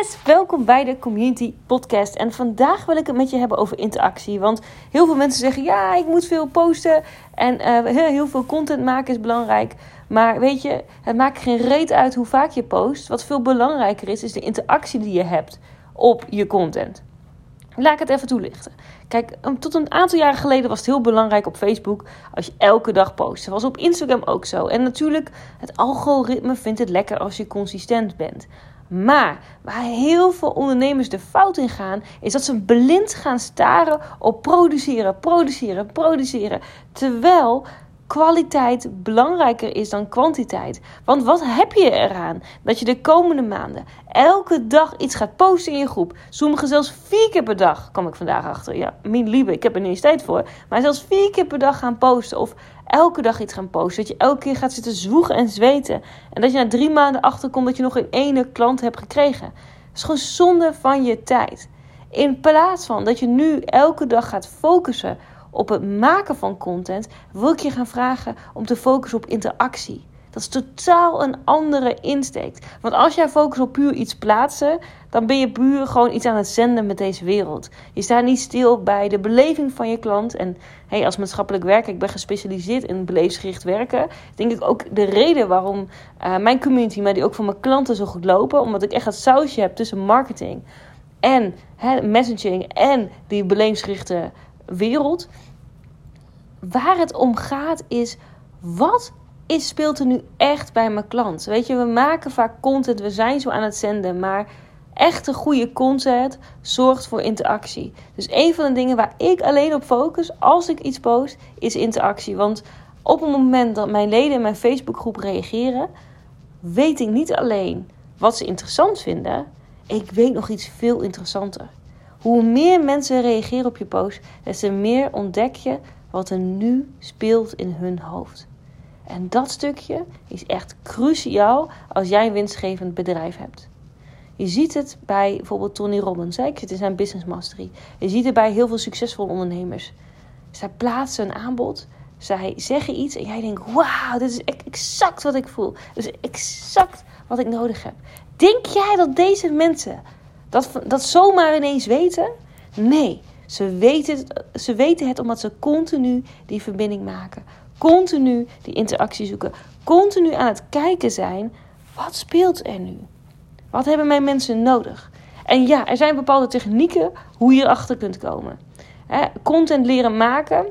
Yes, welkom bij de Community Podcast. En vandaag wil ik het met je hebben over interactie. Want heel veel mensen zeggen: ja, ik moet veel posten en uh, heel veel content maken is belangrijk. Maar weet je, het maakt geen reet uit hoe vaak je post. Wat veel belangrijker is, is de interactie die je hebt op je content. Laat ik het even toelichten. Kijk, tot een aantal jaren geleden was het heel belangrijk op Facebook als je elke dag post. Dat was op Instagram ook zo. En natuurlijk, het algoritme vindt het lekker als je consistent bent. Maar waar heel veel ondernemers de fout in gaan, is dat ze blind gaan staren op produceren, produceren, produceren. Terwijl kwaliteit belangrijker is dan kwantiteit. Want wat heb je eraan dat je de komende maanden elke dag iets gaat posten in je groep? Sommigen zelfs vier keer per dag, kom ik vandaag achter. Ja, mijn lieve, ik heb er niet tijd voor. Maar zelfs vier keer per dag gaan posten of elke dag iets gaan posten. Dat je elke keer gaat zitten zwoegen en zweten. En dat je na drie maanden achterkomt dat je nog geen ene klant hebt gekregen. Dat is gewoon zonde van je tijd. In plaats van dat je nu elke dag gaat focussen op het maken van content, wil ik je gaan vragen om te focussen op interactie. Dat is totaal een andere insteek. Want als jij focust op puur iets plaatsen, dan ben je puur gewoon iets aan het zenden met deze wereld. Je staat niet stil bij de beleving van je klant. En hey, als maatschappelijk werker, ik ben gespecialiseerd in beleefsgericht werken. Denk ik ook de reden waarom uh, mijn community, maar die ook voor mijn klanten zo goed lopen. Omdat ik echt het sausje heb tussen marketing en messaging en die beleefsgerichte wereld. Waar het om gaat is, wat is, speelt er nu echt bij mijn klant? Weet je, we maken vaak content, we zijn zo aan het zenden, maar echte goede content zorgt voor interactie. Dus een van de dingen waar ik alleen op focus als ik iets post, is interactie. Want op het moment dat mijn leden in mijn Facebookgroep reageren, weet ik niet alleen wat ze interessant vinden, ik weet nog iets veel interessanter. Hoe meer mensen reageren op je post, des te meer ontdek je wat er nu speelt in hun hoofd. En dat stukje is echt cruciaal als jij een winstgevend bedrijf hebt. Je ziet het bij bijvoorbeeld Tony Robbins. Ik zit in zijn Business Mastery. Je ziet het bij heel veel succesvolle ondernemers. Zij plaatsen een aanbod. Zij zeggen iets en jij denkt: Wauw, dit is exact wat ik voel. Dit is exact wat ik nodig heb. Denk jij dat deze mensen dat, dat zomaar ineens weten? Nee, ze weten, het, ze weten het omdat ze continu die verbinding maken. Continu die interactie zoeken. Continu aan het kijken zijn. Wat speelt er nu? Wat hebben mijn mensen nodig? En ja, er zijn bepaalde technieken hoe je erachter kunt komen. content leren maken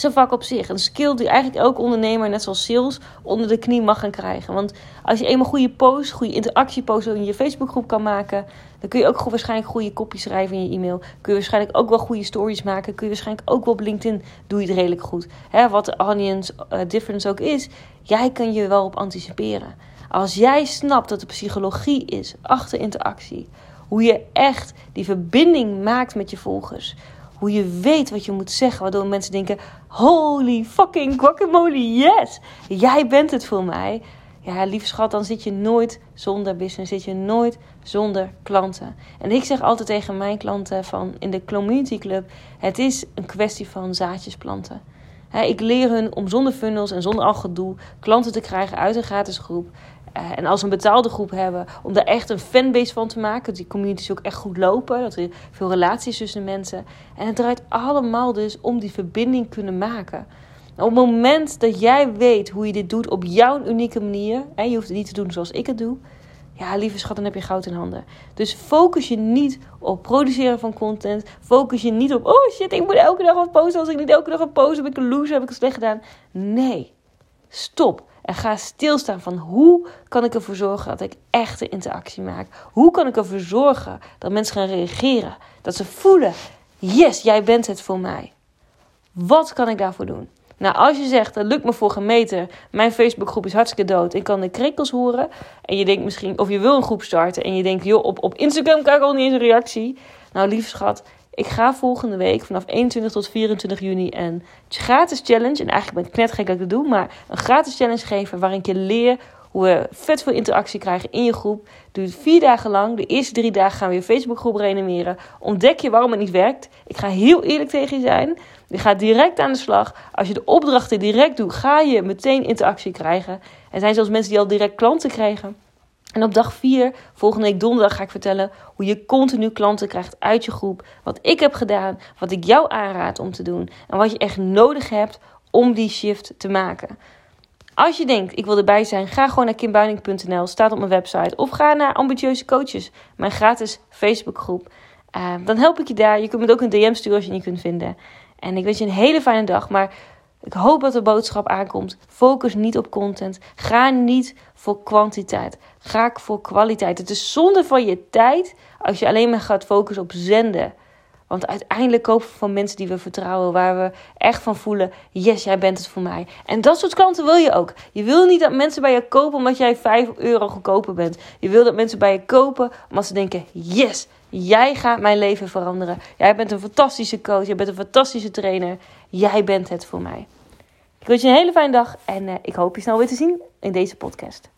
is een vak op zich. Een skill die eigenlijk elke ondernemer, net zoals sales, onder de knie mag gaan krijgen. Want als je eenmaal goede posts, goede interactieposts in je Facebookgroep kan maken, dan kun je ook waarschijnlijk goede kopjes schrijven in je e-mail. Kun je waarschijnlijk ook wel goede stories maken. Kun je waarschijnlijk ook wel op LinkedIn doe je het redelijk goed. wat de audience uh, difference ook is, jij kan je wel op anticiperen. Als jij snapt dat de psychologie is achter interactie, hoe je echt die verbinding maakt met je volgers hoe je weet wat je moet zeggen, waardoor mensen denken: Holy fucking guacamole, yes! Jij bent het voor mij. Ja, lieve schat, dan zit je nooit zonder business, zit je nooit zonder klanten. En ik zeg altijd tegen mijn klanten van in de Community Club: het is een kwestie van zaadjes planten. ik leer hun om zonder funnels en zonder al gedoe klanten te krijgen uit een gratis groep. Eh, en als we een betaalde groep hebben, om daar echt een fanbase van te maken. Dat die communities ook echt goed lopen. Dat er veel relaties tussen mensen. En het draait allemaal dus om die verbinding kunnen maken. op het moment dat jij weet hoe je dit doet op jouw unieke manier. En je hoeft het niet te doen zoals ik het doe. Ja, lieve schat, dan heb je goud in handen. Dus focus je niet op produceren van content. Focus je niet op, oh shit, ik moet elke dag wat posten. Als ik niet elke dag wat post, heb ik een loser, heb ik het slecht gedaan. Nee, stop. En ga stilstaan van hoe kan ik ervoor zorgen dat ik echte interactie maak? Hoe kan ik ervoor zorgen dat mensen gaan reageren? Dat ze voelen, yes, jij bent het voor mij. Wat kan ik daarvoor doen? Nou, als je zegt, dat lukt me voor gemeten, mijn Facebookgroep is hartstikke dood, ik kan de krikkels horen. En je denkt misschien, of je wil een groep starten en je denkt, joh, op, op Instagram krijg ik al niet eens een reactie. Nou, lief schat, ik ga volgende week vanaf 21 tot 24 juni een gratis challenge. En eigenlijk ben ik net gek dat ik dat doe. Maar een gratis challenge geven waarin ik je leer hoe we vet veel interactie krijgen in je groep. Duurt vier dagen lang. De eerste drie dagen gaan we je Facebookgroep reanimeren. Ontdek je waarom het niet werkt. Ik ga heel eerlijk tegen je zijn. Je gaat direct aan de slag. Als je de opdrachten direct doet, ga je meteen interactie krijgen. Er zijn zelfs mensen die al direct klanten kregen. En op dag 4, volgende week donderdag, ga ik vertellen hoe je continu klanten krijgt uit je groep. Wat ik heb gedaan, wat ik jou aanraad om te doen. En wat je echt nodig hebt om die shift te maken. Als je denkt, ik wil erbij zijn, ga gewoon naar kimbuining.nl, staat op mijn website. Of ga naar Ambitieuze Coaches, mijn gratis Facebookgroep. Uh, dan help ik je daar. Je kunt me ook een DM sturen als je niet kunt vinden. En ik wens je een hele fijne dag. Maar ik hoop dat de boodschap aankomt. Focus niet op content. Ga niet voor kwantiteit. Ga voor kwaliteit. Het is zonde van je tijd als je alleen maar gaat focussen op zenden. Want uiteindelijk kopen we van mensen die we vertrouwen, waar we echt van voelen: yes, jij bent het voor mij. En dat soort klanten wil je ook. Je wil niet dat mensen bij je kopen omdat jij 5 euro goedkoper bent. Je wil dat mensen bij je kopen omdat ze denken: yes, jij gaat mijn leven veranderen. Jij bent een fantastische coach, jij bent een fantastische trainer. Jij bent het voor mij. Ik wens je een hele fijne dag en uh, ik hoop je snel weer te zien in deze podcast.